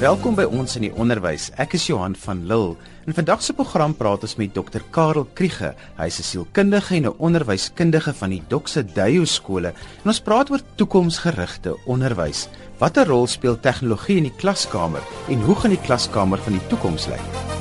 Welkom by ons in die onderwys. Ek is Johan van Lille. In vandag se program praat ons met Dr. Karel Kriege. Hy is 'n sielkundige en 'n onderwyskundige van die Doxa Dayo skole. En ons praat oor toekomsgerigte onderwys. Watter rol speel tegnologie in die klaskamer en hoe gaan die klaskamer van die toekoms lyk?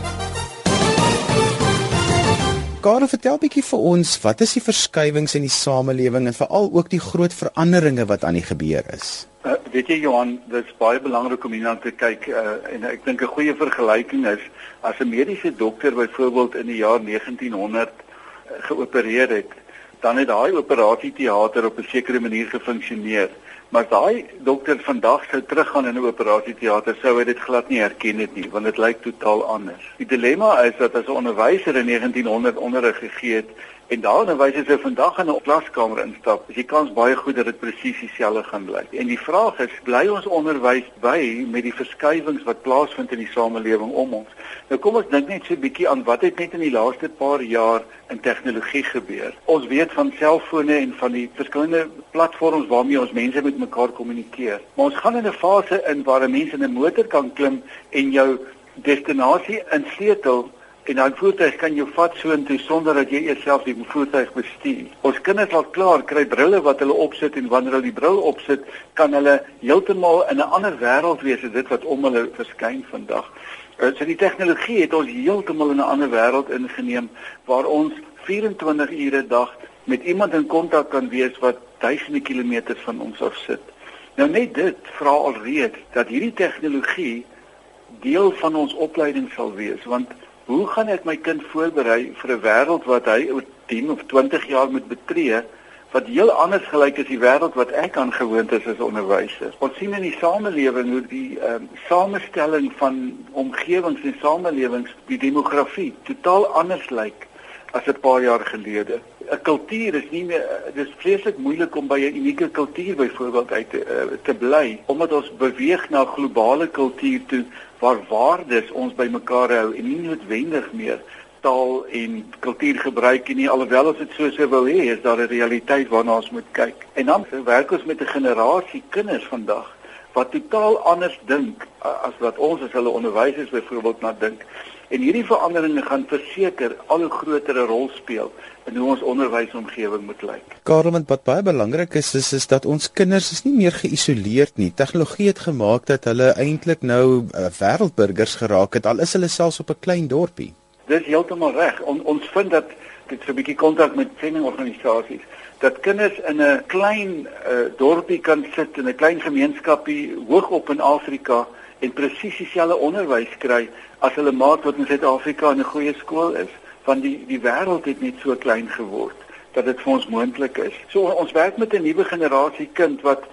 Karel, vertel bietjie vir ons, wat is die verskywings in die samelewing en veral ook die groot veranderinge wat aan die gebeur is? Uh, weet jy Johan, dit is baie belangrik om hierna te kyk uh, en ek dink 'n goeie vergelyking is as 'n mediese dokter byvoorbeeld in die jaar 1900 uh, geopereer het, dan het daai operasieteater op 'n sekere manier gefunksioneer. Maar daai dokter vandag sou teruggaan in 'n operasieteater, sou hy dit glad nie herken het nie, want dit lyk totaal anders. Die dilemma is dat as 'n onderwyser in 1900 onderrig gegee het En daarna wys as jy vandag in 'n klaskamer instap, is die kans baie goed dat dit presies dieselfde gaan bly. En die vraag is, bly ons onderwys by met die verskywings wat plaasvind in die samelewing om ons? Nou kom ons dink net so 'n bietjie aan wat het net in die laaste paar jaar in tegnologie gebeur. Ons weet van selfone en van die verskillende platforms waarmee ons mense met mekaar kommunikeer. Maar ons gaan in 'n fase in waar 'n mens in 'n motor kan klim en jou destinasie insleutel en dan voertuig kan jou vat so intoe sonder dat jy jouself die voertuig bestuur. Ons kinders al klaar kry brille wat hulle opsit en wanneer hulle die bril opsit, kan hulle heeltemal in 'n ander wêreld wees as dit wat om hulle verskyn vandag. Uh, so die tegnologie het ons heeltemal in 'n ander wêreld ingeneem waar ons 24 ure 'n dag met iemand in kontak kan wees wat duisende kilometers van ons af sit. Nou net dit vra alreeds dat hierdie tegnologie deel van ons opleiding sal wees want hoe gaan ek my kind voorberei vir 'n wêreld wat hy oor 10 of 20 jaar moet betree wat heel anders gelyk is die wêreld wat ek aan gewoond is as onderwyser. Ons sien in die samelewing hoe die um, samestelling van omgewings en samelewings, die demografie totaal anders lyk as 'n paar jaar gelede. 'n Kultuur is nie meer dis vreeslik moeilik om by 'n unieke kultuur byvoorbeeld uit te, uh, te bly. Omdat ons beweeg na globale kultuur toe waar waardes ons bymekaar hou en nie noodwendig meer taal en kultuur gebruik nie. Alhoewel ons dit so sou wou hê is daar 'n realiteit waarna ons moet kyk. En dan werk ons met 'n generasie kinders vandag wat totaal anders dink as wat ons as hulle onderwysers byvoorbeeld na dink en hierdie veranderinge gaan verseker al 'n groter rol speel in hoe ons onderwysomgewing moet lyk. Karel, wat baie belangrik is, is is dat ons kinders is nie meer geïsoleerd nie. Tegnologie het gemaak dat hulle eintlik nou uh, wêreldburgers geraak het al is hulle selfs op 'n klein dorpie. Dis heeltemal reg. On, ons vind dat dit so 'n bietjie kontak met sendingorganisasies dat kinders in 'n klein uh, dorpie kan sit in 'n klein gemeenskapie hoog op in Afrika en presies dieselfde onderwys kry as hulle maat wat in Suid-Afrika in 'n goeie skool is want die die wêreld het net so klein geword dat dit vir ons moontlik is. So ons werk met 'n nuwe generasie kind wat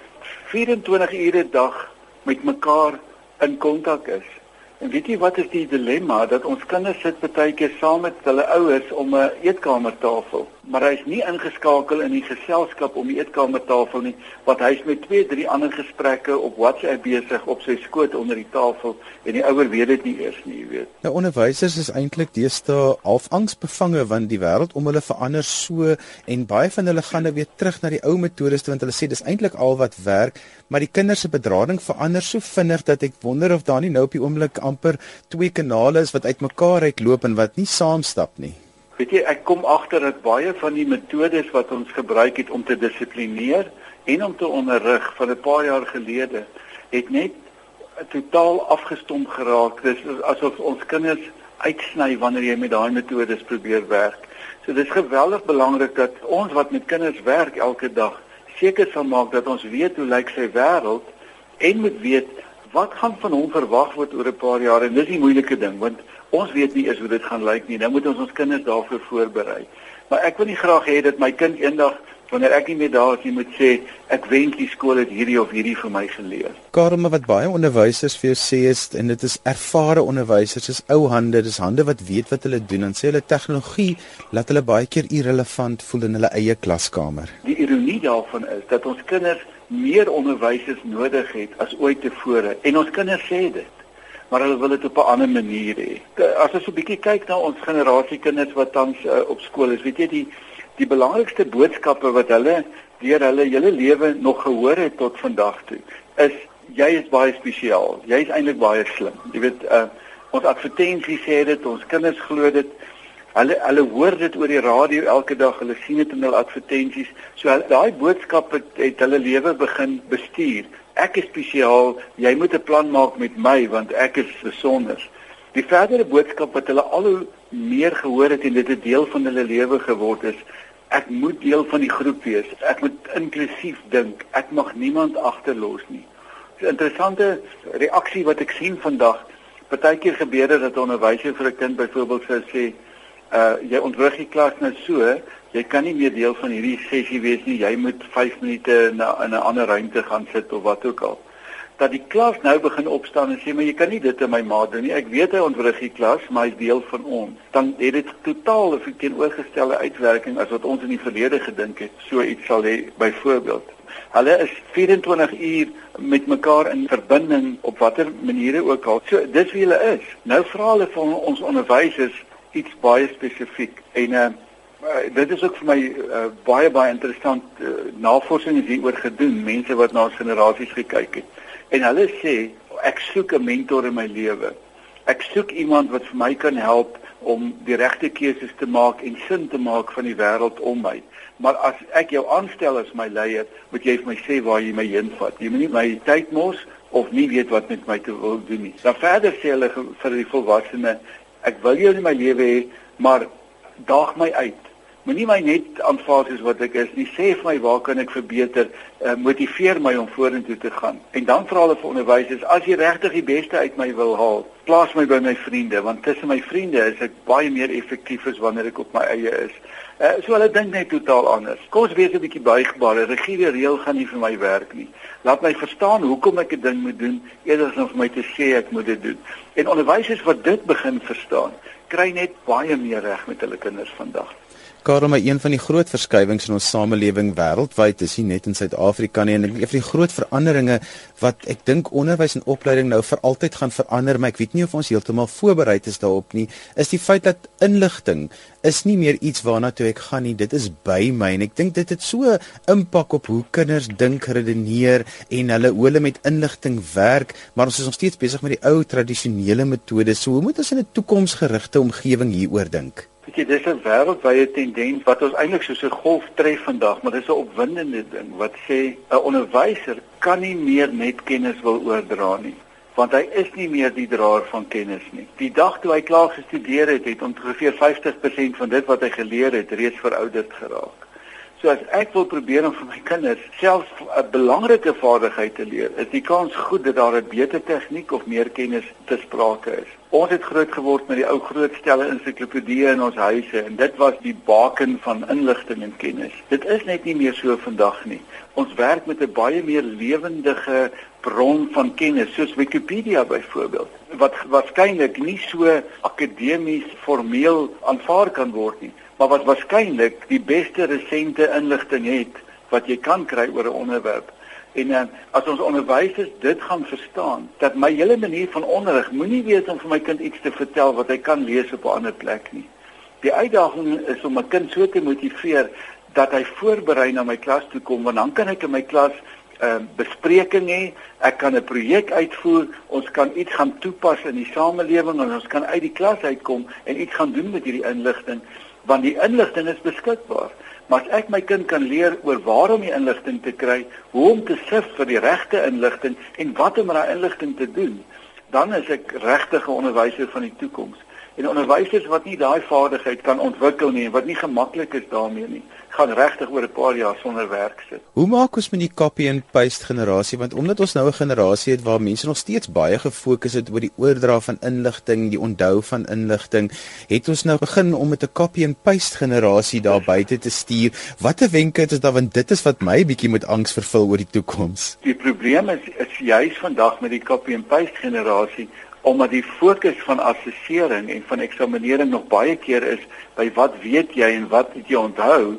24 ure 'n dag met mekaar in kontak is. En weet jy wat is die dilemma dat ons kinders sit baie keer saam met hulle ouers om 'n eetkamertafel maar hy is nie ingeskakel in die geselskap om die eetkamertafel nie want hy's met twee drie ander gesprekke op WhatsApp besig op sy skoot onder die tafel en die ouer weet dit nie eers nie jy weet. Nou onderwysers is eintlik deesdae half angsbevange want die wêreld om hulle verander so en baie van hulle gaan nou weer terug na die ou metodes want hulle sê dis eintlik al wat werk maar die kinders se bedrading verander so vinnig dat ek wonder of daar nie nou op die oomblik amper twee kanale is wat uitmekaar uitloop en wat nie saamstap nie Weet jy, ek kom agter dat baie van die metodes wat ons gebruik het om te dissiplineer en om te onderrig van 'n paar jaar gelede het net totaal afgestomp geraak. Dis asof ons kinders uitsny wanneer jy met daai metodes probeer werk. So dis geweldig belangrik dat ons wat met kinders werk elke dag seker sal maak dat ons weet hoe lyk sy wêreld en moet weet wat gaan van hom verwag word oor 'n paar jaar en dis die moeilike ding want ons weet nie eens hoe dit gaan lyk nie. Nou moet ons ons kinders daarvoor voorberei. Maar ek wil nie graag hê dat my kind eendag wanneer ek nie meer daar is nie moet sê ek wens die skool het hierdie of hierdie vir my geleer. Karma wat baie onderwysers vir jou sê is en dit is ervare onderwysers, dis ou hande, dis hande wat weet wat hulle doen en sê hulle tegnologie laat hulle baie keer irrelevant voel in hulle eie klaskamer. Die ironie daarvan is dat ons kinders meer onderwysers nodig het as ooit tevore en ons kinders sê dit maar hulle wil dit op 'n ander manier hê. As ons so 'n bietjie kyk na ons generasie kinders wat tans uh, op skool is, weet jy die die belangrikste boodskappe wat hulle deur hulle hele lewe nog gehoor het tot vandag toe is jy is baie spesiaal. Jy is eintlik baie slim. Jy weet, uh, ons advertensies sê dit, ons kinders glo dit. Hulle hulle hoor dit oor die radio elke dag, hulle sien dit in hul advertensies. So daai boodskap het, het hulle lewe begin bestuur. Ek is spesiaal, jy moet 'n plan maak met my want ek is besonder. Die verdere boodskap wat hulle al hoe meer gehoor het en dit 'n deel van hulle lewe geword is, ek moet deel van die groep wees. Ek moet inklusief dink. Ek mag niemand agterlos nie. 'n Interessante reaksie wat ek sien vandag. Partykeer gebeur dit dat 'n onderwyser vir 'n kind byvoorbeeld sê, uh jy ontwrig die klas nou so, jy kan nie meer deel van hierdie sessie wees nie. Jy moet 5 minute na in 'n ander ruimte gaan sit of wat ook al. Dat die klas nou begin opstaan en sê maar jy kan nie dit in my maat doen nie. Ek weet hy ontwrig die klas, maar hy's deel van ons. Dan het dit totaal 'n teenoorgestelde uitwerking as wat ons in die verlede gedink het. So iets sal hê byvoorbeeld. Hulle is 24 uur met mekaar in verbinding op watter maniere ook al. So dis wie hulle is. Nou vra hulle van ons onderwysers iets baie spesifiek en uh, dit is ook vir my uh, baie baie interessant uh, navorsing is hieroor gedoen mense wat na generasies gekyk het. En hulle sê ek soek 'n mentor in my lewe. Ek soek iemand wat vir my kan help om die regte keuses te maak en sin te maak van die wêreld om my. Maar as ek jou aanstel as my leier moet jy vir my sê waar jy my heen vat jy moenie my tyd mors of nie weet wat met my te wil doen nie. Dan verder sê hulle vir die volwassenes Ek wil jou in my lewe hê, maar daag my uit. Moenie my net aanvaar soos wat ek is nie. Sê vir my waar kan ek verbeter? Uh, motiveer my om vorentoe te gaan. En dan vra hulle vir onderwysers, as jy regtig die beste uit my wil haal, plaas my by my vriende, want tussen my vriende is ek baie meer effektief as wanneer ek op my eie is. Uh, so hulle dink net totaal anders. Kom ons wees 'n bietjie buigbaar. 'n Rigiede reël gaan nie vir my werk nie. Laat my verstaan hoekom ek 'n ding moet doen eerder as om vir my te sê ek moet dit doen. En onderwysers wat dit begin verstaan, kry net baie meer reg met hulle kinders vandag. Karel, maar een van die groot verskywings in ons samelewing wêreldwyd is nie net in Suid-Afrika nie en ek een van die groot veranderinge wat ek dink onderwys en opleiding nou vir altyd gaan verander, maar ek weet nie of ons heeltemal voorberei is daarop nie, is die feit dat inligting is nie meer iets waarna toe ek gaan nie, dit is by my en ek dink dit het so impak op hoe kinders dink, redeneer en hulle hoe hulle met inligting werk, maar ons is nog steeds besig met die ou tradisionele metodes. So hoe moet ons in 'n toekomsgerigte omgewing hieroor dink? Weet jy, dis 'n wêreldwye tendens wat ons eintlik soos 'n golf tref vandag, maar dis 'n opwindende ding wat sê 'n onderwyser kan nie meer net kennis wil oordra nie, want hy is nie meer die draer van kennis nie. Die dag toe hy klaar gestudeer het, het ongeveer 50% van dit wat hy geleer het reeds verouderd geraak. So as ek wil probeer om vir my kinders selfs 'n belangrike vaardigheid te leer, is die kans goed dat daar 'n beter tegniek of meer kennis te sprake is. Ons het groot geword met die ou groot stelle ensiklopedieë in ons huise en dit was die baken van inligting en kennis. Dit is net nie meer so vandag nie. Ons werk met 'n baie meer lewendige bron van kennis soos Wikipedia byvoorbeeld wat waarskynlik nie so akademies formeel aanvaar kan word nie maar wat waarskynlik die beste resente inligting het wat jy kan kry oor 'n onderwerp. En uh, as ons onderwysers dit gaan verstaan, dat my hele manier van onderrig moenie wees om vir my kind iets te vertel wat hy kan lees op 'n ander plek nie. Die uitdaging is om 'n kind so te motiveer dat hy voorberei na my klas toe kom want dan kan ek in my klas 'n uh, bespreking hê, ek kan 'n projek uitvoer, ons kan iets gaan toepas in die samelewing en ons kan uit die klas uitkom en iets gaan doen met hierdie inligting want die inligting is beskikbaar. Maar as ek my kind kan leer oor waarom die inligting te kry, hoe om te sif vir die regte inligting en wat om met daai inligting te doen, dan is ek regtig 'n onderwyser van die toekoms. En onderwysers wat nie daai vaardigheid kan ontwikkel nie en wat nie gemaklik is daarmee nie, gaan regtig oor 'n paar jaar sonder werk sit. Hoe maak ons met die copy and paste generasie want omdat ons nou 'n generasie het waar mense nog steeds baie gefokus het oor die oordra van inligting, die onthou van inligting, het ons nou begin om met 'n copy and paste generasie daar buite te stuur. Watter wenke het ons daar want dit is wat my bietjie met angs vervul oor die toekoms. Die probleem is is juis vandag met die copy and paste generasie omdat die fokus van assessering en van eksaminering nog baie keer is by wat weet jy en wat het jy onthou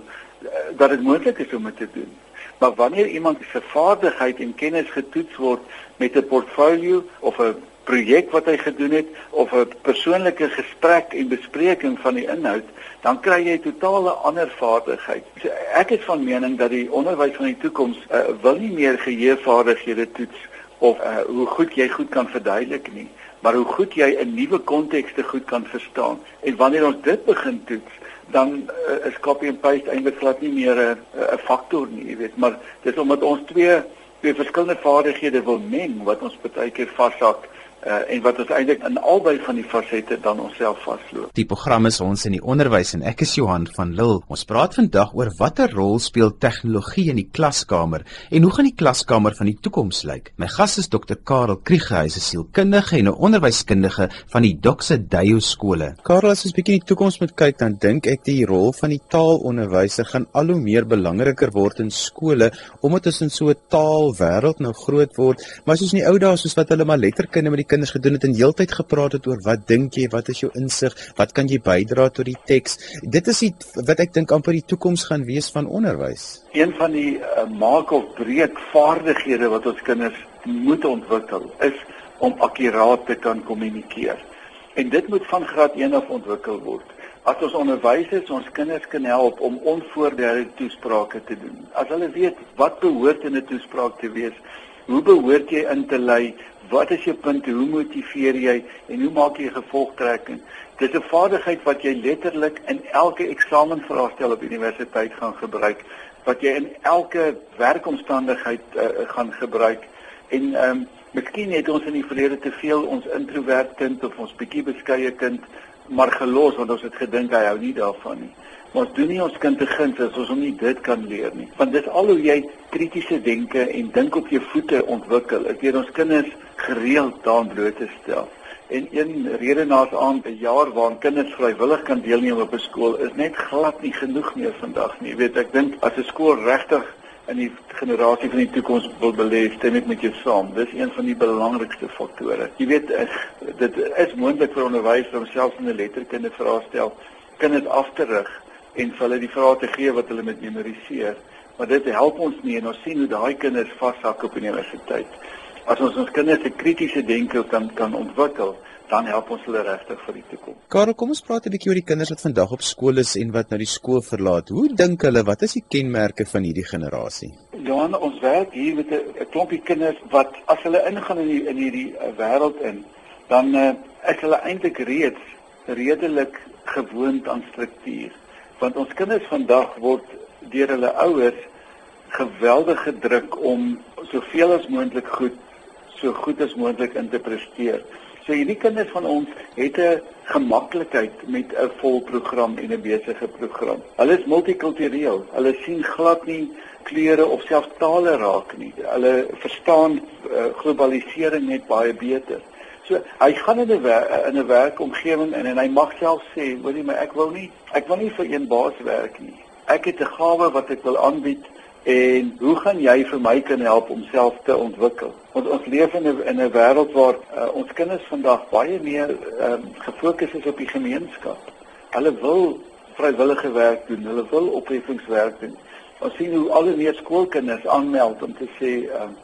dat dit moontlik is om dit te doen. Maar wanneer iemand se vaardigheid en kennis getoets word met 'n portfolio of 'n projek wat hy gedoen het of 'n persoonlike gesprek en bespreking van die inhoud, dan kry jy 'n totale ander vaardigheid. So ek is van mening dat die onderwys van die toekoms uh, wil nie meer geheuevaardighede toets of uh, hoe goed jy goed kan verduidelik nie, maar hoe goed jy 'n nuwe kontekste goed kan verstaan. En wanneer ons dit begin toets, dan uh, is copy and paste eintlik glad nie meer 'n 'n faktor nie, jy weet, maar dis omdat ons twee twee verskillende vaardighede wil meng wat ons baie keer vashak uh, en wat ons eintlik in albei van die fasette dan onsself vasloop. Die program is ons in die onderwys en ek is Johan van Lille. Ons praat vandag oor watter rol speel tegnologie in die klaskamer en hoe gaan die klaskamer van die toekoms lyk? My gas is Dr. Karel Kriege, hy is 'n sielkundige en 'n onderwyskundige van die Doxa Dayo skole. Karel, as ons bietjie in die toekoms moet kyk, dan dink ek die rol van die taalonderwyser gaan al hoe meer belangriker word in skole omdat ons in so 'n taalwêreld nou groot word, maar soos in die ou dae soos wat hulle maar letterkunde met die kinders gedoen het en heeltyd gepraat het oor wat dink jy, wat is jou insig, wat kan jy bydra tot die teks? Dit is iets wat ek dink amper die toekoms gaan wees van onderwys. Een van die uh, maak of breek vaardighede wat ons kinders moet ontwikkel is om akkuraat te kan kommunikeer. En dit moet van graad 1 af ontwikkel word. As ons onderwysers ons kinders kan help om onvoorbereide toesprake te doen. As hulle weet wat behoort in 'n toespraak te wees, hoe behoort jy in te lei, Wat is jou punte? Hoe motiveer jy en hoe maak jy gevolgtrekking? Dis 'n vaardigheid wat jy letterlik in elke eksamenvraestel op universiteit gaan gebruik, wat jy in elke werkomstandigheid uh, gaan gebruik. En ehm um, miskien het ons in die verlede te veel ons introvert kind of ons bietjie beskeie kind maar gelos want ons het gedink hy hou nie daarvan nie. Ons doen nie ons kind te guns as ons hom nie dit kan leer nie. Want dis al hoe jy kritiese denke en dink op jou voete ontwikkel. Ek leer ons kinders gereeld daaraan bloot te stel. En een rede naas aan 'n jaar waarin kinders vrywillig kan deelneem op 'n skool is net glad nie genoeg meer vandag nie. Jy weet, ek dink as 'n skool regtig in die generasie van die toekoms wil belê, stem ek met jou saam. Dis een van die belangrikste faktore. Jy weet, eh, dit is moontlik vir onderwysers om selfs in 'n letterkunde vraestel kinders af te rig en vir hulle die vrae te gee wat hulle moet memoriseer. Maar dit help ons nie en ons sien hoe daai kinders vashak op universiteit. As ons ons kinders se kritiese denke kan kan ontwikkel, dan help ons hulle regtig vir die toekoms. Karel, kom ons praat 'n bietjie oor die kinders wat vandag op skool is en wat nou die skool verlaat. Hoe dink hulle wat is die kenmerke van hierdie generasie? Johan, ons werk hier met 'n klompie kinders wat as hulle ingaan in die, in hierdie uh, wêreld in, dan uh, is hulle eintlik reeds redelik gewoond aan struktuur want ons kinders vandag word deur hulle ouers geweldig gedruk om soveel as moontlik goed so goed as moontlik in te presteer. So hierdie kinders van ons het 'n gemaklikheid met 'n vol program en 'n besige program. Hulle is multikultureel. Hulle sien glad nie kleure of selfs tale raak nie. Hulle verstaan uh, globalisering net baie beter. So hy gaan in 'n in 'n werkomgewing in en hy mag self sê, hoorie maar ek wil nie ek wil nie vir een baas werk nie. Ek het 'n gawe wat ek wil aanbied en hoe gaan jy vir my kan help om self te ontwikkel? Want ons leef in 'n in 'n wêreld waar uh, ons kinders vandag baie meer um, gefokus is op die gemeenskap. Hulle wil vrywillige werk doen, hulle wil opheffingswerk doen. Ons sien hoe al die meer skoolkinders aanmeld om te sê um,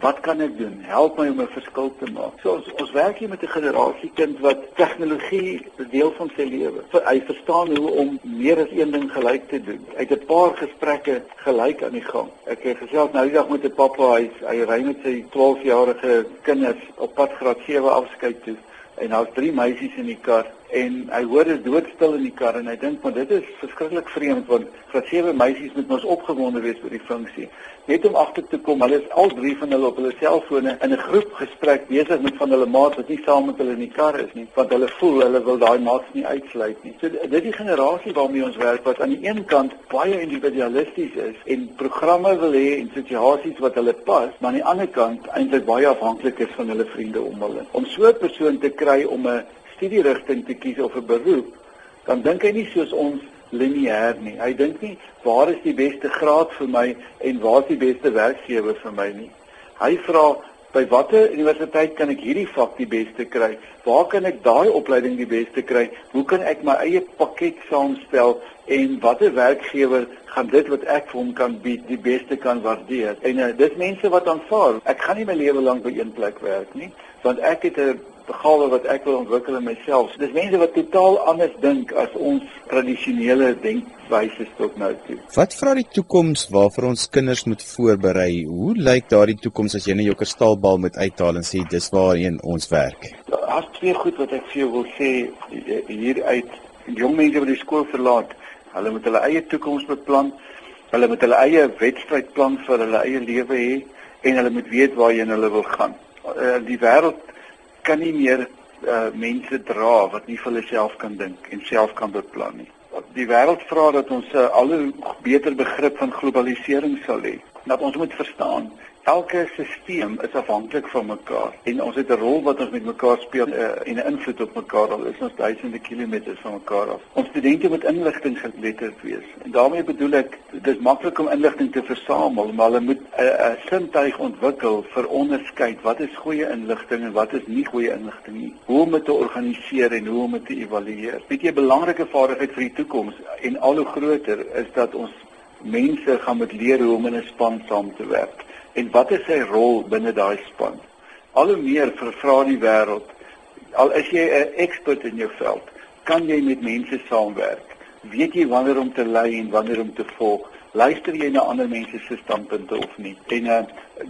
Wat kan ek doen? Help my om 'n verskil te maak. So ons ons werk hier met 'n generasie kind wat tegnologie 'n deel van sy lewe. Hy verstaan hoe om meer as een ding gelyk te doen. Hy het 'n paar gesprekke gelyk aan die gang. Ek het gesels nou die dag met 'n pappa, hy hy ry met sy 12-jarige kinders op pad graad 7 afskeid toe en daar's drie meisies in die kar en hy hoor dit doodstil in die kar en hy dink maar dit is verskriklik vreemd want vir sewe meisies moet ons opgewonde wees vir die funksie. Net om agter te kom hulle is al drie van hulle op hulle selfone in 'n groep gesprek besig met van hulle maats wat nie saam met hulle in die kar is nie want hulle voel hulle wil daai maats nie uitsluit nie. So dit is die generasie waarmee ons werk wat aan die een kant baie individualisties is en programme wil hê en situasies wat hulle pas maar aan die ander kant eintlik baie afhanklik is van hulle vriende om hulle. Om so 'n persoon te kry om 'n studierigting te kies of 'n beroep, dan dink hy nie soos ons lineêr nie. Hy dink nie waar is die beste graad vir my en waar is die beste werkgewer vir my nie. Hy vra by watter universiteit kan ek hierdie vak die beste kry? Waar kan ek daai opleiding die beste kry? Hoe kan ek my eie pakket saamstel en watter werkgewer gaan dit wat ek vir hom kan bied die beste kan waardeer? En uh, dis mense wat aanvaar. Ek gaan nie my lewe lank by een plek werk nie, want ek het 'n begawe wat ek wil ontwikkel in myself. Dis mense wat totaal anders dink as ons tradisionele denkwyse tot nou toe. Wat vra die toekoms waarvoor ons kinders moet voorberei? Hoe lyk daardie toekoms as jy net jou kristalbal moet uithaal en sê dis waarheen ons werk? Daar's twee goed wat ek vir jou wil sê hier uit jong mense wat die skool verlaat. Hulle moet hulle eie toekoms beplan. Hulle moet hulle eie wedstrydplan vir hulle eie lewe hê en hulle moet weet waarheen hulle wil gaan. Uh, die wêreld kan nie meer uh, mense dra wat nie vir hulle self kan dink en self kan beplan nie. Die wêreld vra dat ons 'n uh, al hoe beter begrip van globalisering sal hê. Dat ons moet verstaan elke stelsel is afhanklik van mekaar en ons het 'n rol wat ons met mekaar speel uh, en 'n invloed op mekaar al is ons duisende kilometers van mekaar af. Ons studente moet inligting geletterd wees. En daarmee bedoel ek dis maklik om inligting te versamel, maar hulle moet 'n uh, uh, sintuig ontwikkel vir onderskeid wat is goeie inligting en wat is nie goeie inligting nie. Hoe om dit te organiseer en hoe om dit te evalueer. Weet jy 'n belangrike vaardigheid vir die toekoms en al hoe groter is dat ons mense gaan moet leer hoe om in 'n span saam te werk en wat is sy rol binne daai span? Al hoe meer vervra die wêreld. Al is jy 'n ekspert in jou veld, kan jy met mense saamwerk? Weet jy wanneer om te lei en wanneer om te volg? Luister jy na ander mense se standpunte of nie? En uh,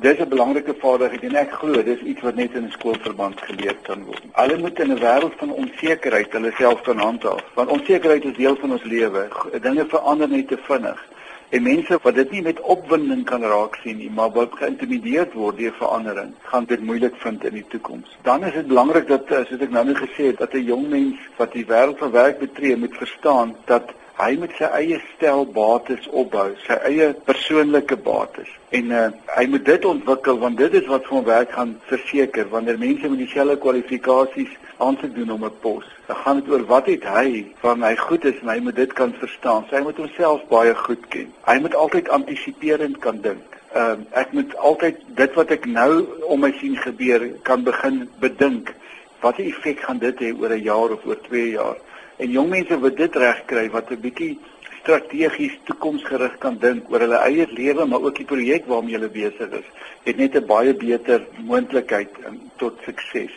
dis 'n belangrike vaardigheid en ek glo dis iets wat net in 'n skoolverband geleer kan word. Hulle moet in 'n wêreld van onsekerheid hulle self kan handhaaf, want onsekerheid is deel van ons lewe. Dinge verander net te vinnig. En mense wat dit nie met opwinding kan raak sien nie, maar wat geïntimideerd word deur verandering, gaan dit moeilik vind in die toekoms. Dan is dit belangrik dat eh, soos ek nou net gesê het, dat 'n jong mens wat die wêreld van werk betree, moet verstaan dat hy met sy eie stel bates opbou, sy eie persoonlike bates. En uh, hy moet dit ontwikkel want dit is wat vir hom werk gaan verseker wanneer mense met dieselfde kwalifikasies aansoek doen om 'n pos. Dan gaan dit oor wat het hy van hy goed is en hy moet dit kan verstaan. Sy moet homself baie goed ken. Hy moet altyd antisiperend kan dink. Ehm uh, ek moet altyd dit wat ek nou om my sien gebeur kan begin bedink. Watter effek gaan dit hê oor 'n jaar of oor 2 jaar? En jong mense wat dit reg kry wat 'n bietjie strategies toekomsgerig kan dink oor hulle eie lewe maar ook die projek waarmee hulle besig is, het net 'n baie beter moontlikheid tot sukses.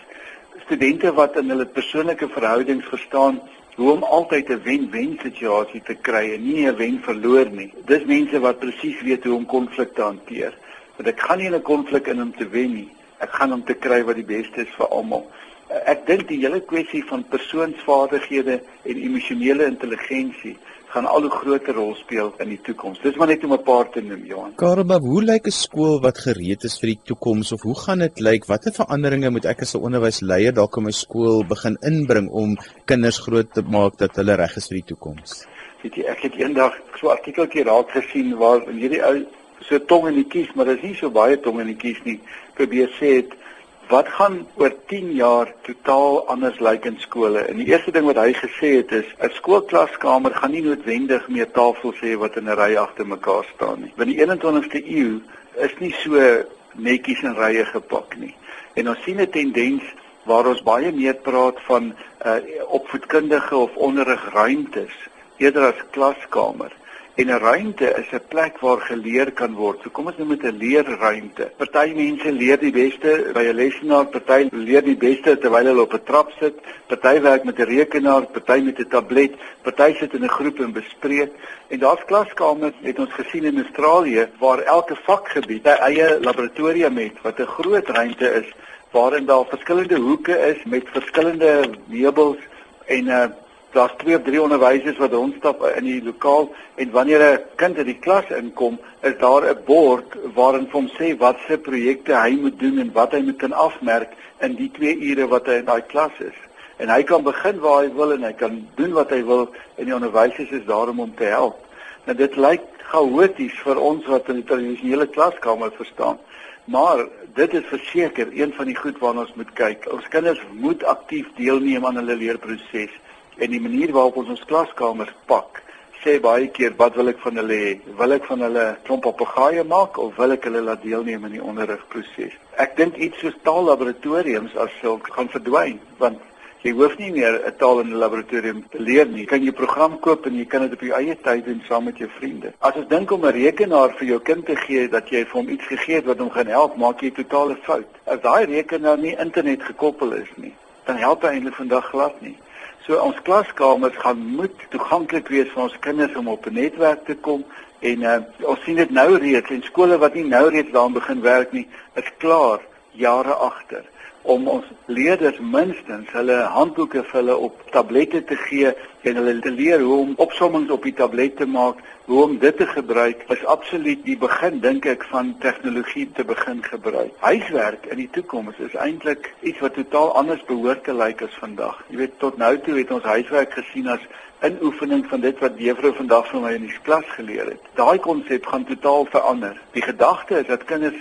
Studente wat in hulle persoonlike verhoudings verstaan hoe om altyd 'n wen-wen situasie te kry en nie 'n wen-verloor nie. Dis mense wat presies weet hoe om konflikte hanteer. Want ek gaan nie in 'n konflik in om te wen nie. Ek gaan om te kry wat die beste is vir almal ek dink die hele kwessie van persoonsvaardighede en emosionele intelligensie gaan al hoe groter rol speel in die toekoms. Dis maar net om 'n paar te noem, Johan. Karma, hoe lyk 'n skool wat gereed is vir die toekoms of hoe gaan dit lyk? Watter veranderinge moet ek as 'n onderwysleier dalk in my skool begin inbring om kinders groot te maak dat hulle reg is vir die toekoms? Weet jy, ek het eendag so 'n artikeltjie raak gesien waar hierdie ou so tong in die kies, maar dit is nie so baie tong in die kies nie. Probeer sê het wat gaan oor 10 jaar totaal anders lyk in skole? En die eerste ding wat hy gesê het is 'n skoolklaskamer gaan nie noodwendig meer tafels hê wat in 'n ry agter mekaar staan nie. Want die 21ste eeu is nie so netjies in rye gepak nie. En ons sien 'n tendens waar ons baie meer praat van uh, opvoedkundige of onderrigruimtes eerder as klaskamer. En 'n ruimte is 'n plek waar geleer kan word. So kom ons noem dit 'n leerruimte. Party mense leer die beste by 'n lesenaar, party leer die beste terwyl hulle op 'n trap sit, party werk met 'n rekenaar, party met 'n tablet, party sit in 'n groep en bespreek. En daar's klaskamers, het ons gesien in Australië, waar elke vakgebied 'n eie laboratorium het wat 'n groot ruimte is waarin daar verskillende hoeke is met verskillende meubels en 'n uh, daar's twee of drie onderwysers wat rondstap in die lokaal en wanneer 'n kind in die klas inkom, is daar 'n bord waarin hom sê wat se projekte hy moet doen en wat hy moet kan afmerk in die 2 ure wat hy in daai klas is. En hy kan begin waar hy wil en hy kan doen wat hy wil en die onderwysers is daar om hom te help. Nou dit lyk chaoties vir ons wat in die tradisionele klaskamer verstaan. Maar dit is verseker een van die goed waarna ons moet kyk. Ons kinders moet aktief deelneem aan hulle leerproses en die manier waarop ons ons klaskamers pak sê baie keer wat wil ek van hulle hê? Wil ek van hulle klomp papegaaie maak of wil ek hulle laat deelneem in die onderrigproses? Ek dink iets soos tallaboratoriums as sulk gaan verdwyn want jy hoef nie meer 'n taal in 'n laboratorium te leer nie. Jy kan jou program koop en jy kan dit op jou eie tyd doen saam met jou vriende. As ons dink om 'n rekenaar vir jou kind te gee dat jy vir hom iets gegee het wat hom gaan help, maak jy 'n totale fout. As daai rekenaar nie internet gekoppel is nie, dan help dit eintlik vandag glad nie. So ons klaskamers gaan moet toeganklik wees vir ons kinders om op 'n netwerk te kom en uh, ons sien dit nou reeds en skole wat nie nou reeds daaraan begin werk nie, is klaar jare agter om ons leerders minstens hulle handboeke vir hulle op tablette te gee en hulle te leer hoe om opsommings op die tablet te maak, hoe om dit te gebruik, is absoluut die begin dink ek van tegnologie te begin gebruik. Huiswerk in die toekoms is eintlik iets wat totaal anders behoort te lyk as vandag. Jy weet tot nou toe het ons huiswerk gesien as inoefening van dit wat juffrou vandag vir my in die klas geleer het. Daai konsep gaan totaal verander. Die gedagte is dat kinders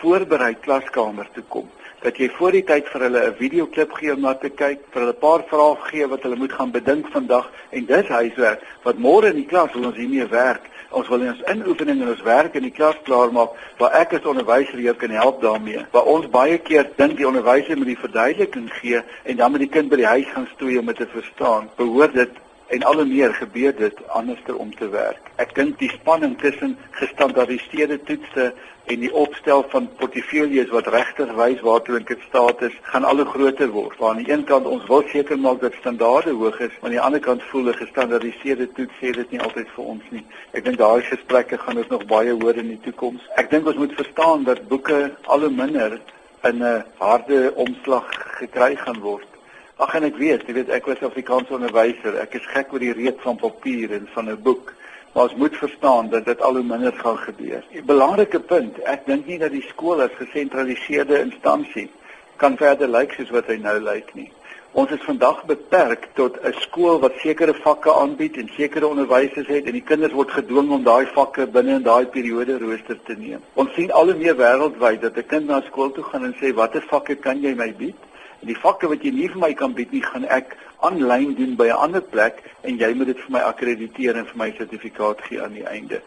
voorberei klaskamer toe kom dat jy voor die tyd vir hulle 'n videoklip gee om na te kyk, vir hulle 'n paar vrae gee wat hulle moet gaan bedink vandag en dis huiswerk wat môre in die klas wil ons hiermee werk. Ons wil ons inoefening en ons werk in die klas klaar maak waar ek as onderwyser jou kan help daarmee. Waar ons baie keer dink die onderwyser moet die verduideliking gee en dan moet die kind by die huis gaan stoei om dit te verstaan. Behoort dit en al hoe meer gebeur dit anderster om te werk. Ek dink die spanning tussen gestandaardiseerde toetsse en die opstel van portefeuilles wat regtig wys waartoe 'n kind staat is, gaan al hoe groter word. Waar aan die een kant ons wil seker maak dat standaarde hoog is, maar aan die ander kant voel 'n gestandaardiseerde toets sê dit nie altyd vir ons nie. Ek dink daai gesprekke gaan ons nog baie hoor in die toekoms. Ek dink ons moet verstaan dat boeke al hoe minder in 'n harde omslag gekry gaan word. Ag en ek weet, jy weet ek was Afrikaans onderwyser. Ek is gek oor die reuk van papier en van 'n boek. Maar ons moet verstaan dat dit al hoe minder gaan gebeur. 'n Belangrike punt, ek dink nie dat die skool as gesentraliseerde instansie kan verder lyk soos wat hy nou lyk nie. Ons is vandag beperk tot 'n skool wat sekere vakke aanbied en sekere onderwysers het en die kinders word gedwing om daai vakke binne in daai periode rooster te neem. Ons sien al hoe meer wêreldwyd dat 'n kind na skool toe gaan en sê watter vakke kan jy my bied? En die vakke wat jy nie vir my kan bied nie, gaan ek aanlyn doen by 'n ander plek en jy moet dit vir my akkrediteer en vir my sertifikaat gee aan die einde.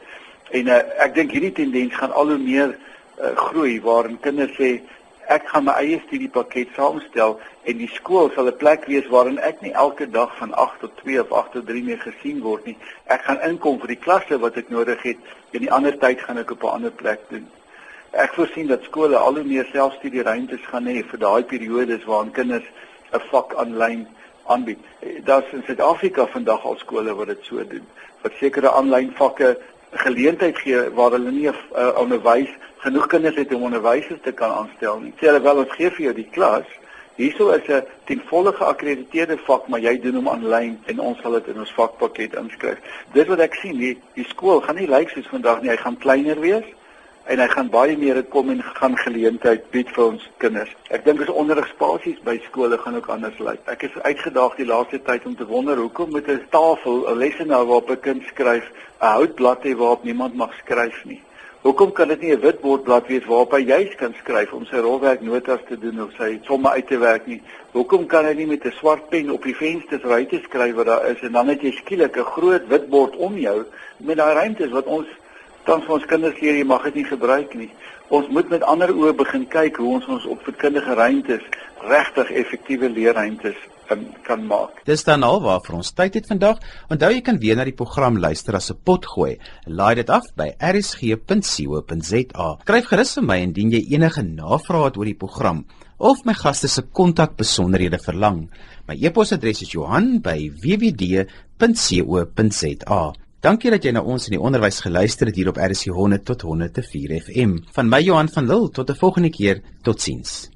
En uh, ek dink hierdie tendens gaan al hoe meer uh, groei waarin kinders sê ek gaan my eie studiepakket saamstel en die skool sal 'n plek wees waarin ek nie elke dag van 8 tot 2 of 8 tot 3 meer gesien word nie. Ek gaan inkom vir die klasse wat ek nodig het en die ander tyd gaan ek op 'n ander plek doen. Ek voorsien dat skole al hoe meer selfstudieruimtes gaan hê vir daai periodes waarin kinders 'n vak aanlyn aanbied. Daar's in Suid-Afrika vandag al skole wat dit so doen. Wat sekere aanlyn vakke geleentheid gee waar hulle nie 'n uh, onderwys genoeg kinders het om onderwysers te kan aanstel nie. Sê hulle wel ons gee vir jou die klas. Hierso is 'n ten volle geakkrediteerde vak, maar jy doen hom aanlyn en ons sal dit in ons vakpakket inskryf. Dis wat ek sien, die, die skool gaan nie lyk soos vandag nie, hy gaan kleiner wees en hy gaan baie meer kom en gaan geleentheid bied vir ons kinders. Ek dink as onderrigspasies by skole gaan ook anders lyk. Ek is uitgedaag die laaste tyd om te wonder hoekom moet 'n tafel 'n lesenaar waarop 'n kind skryf, 'n houtblad hê waarop niemand mag skryf nie. Hoekom kan dit nie 'n witbordblad wees waarop hy juis kan skryf om sy rolwerk notas te doen of sy somme uit te werk nie? Hoekom kan hy nie met 'n swart pen op die vensters ruitte skryf wat daar is en dan het jy skielik 'n groot witbord om jou met daai ruimtes wat ons vir ons kinders leer jy mag dit nie gebruik nie. Ons moet met ander oë begin kyk hoe ons ons opvoedkundige ruimtes regtig effektiewe leerruimtes um, kan maak. Dis dan alwaar vir ons tyd het vandag. Onthou jy kan weer na die program luister as 'n pot gooi. Laai dit af by rsg.co.za. Skryf gerus vir my indien jy enige navrae het oor die program of my gaste se kontakbesonderhede verlang. My e-posadres is Johan@wwd.co.za. Dankie dat jy na ons in die onderwys geluister het hier op RSG 100 tot 104 FM. Van my Johan van Lille tot 'n volgende keer. Totsiens.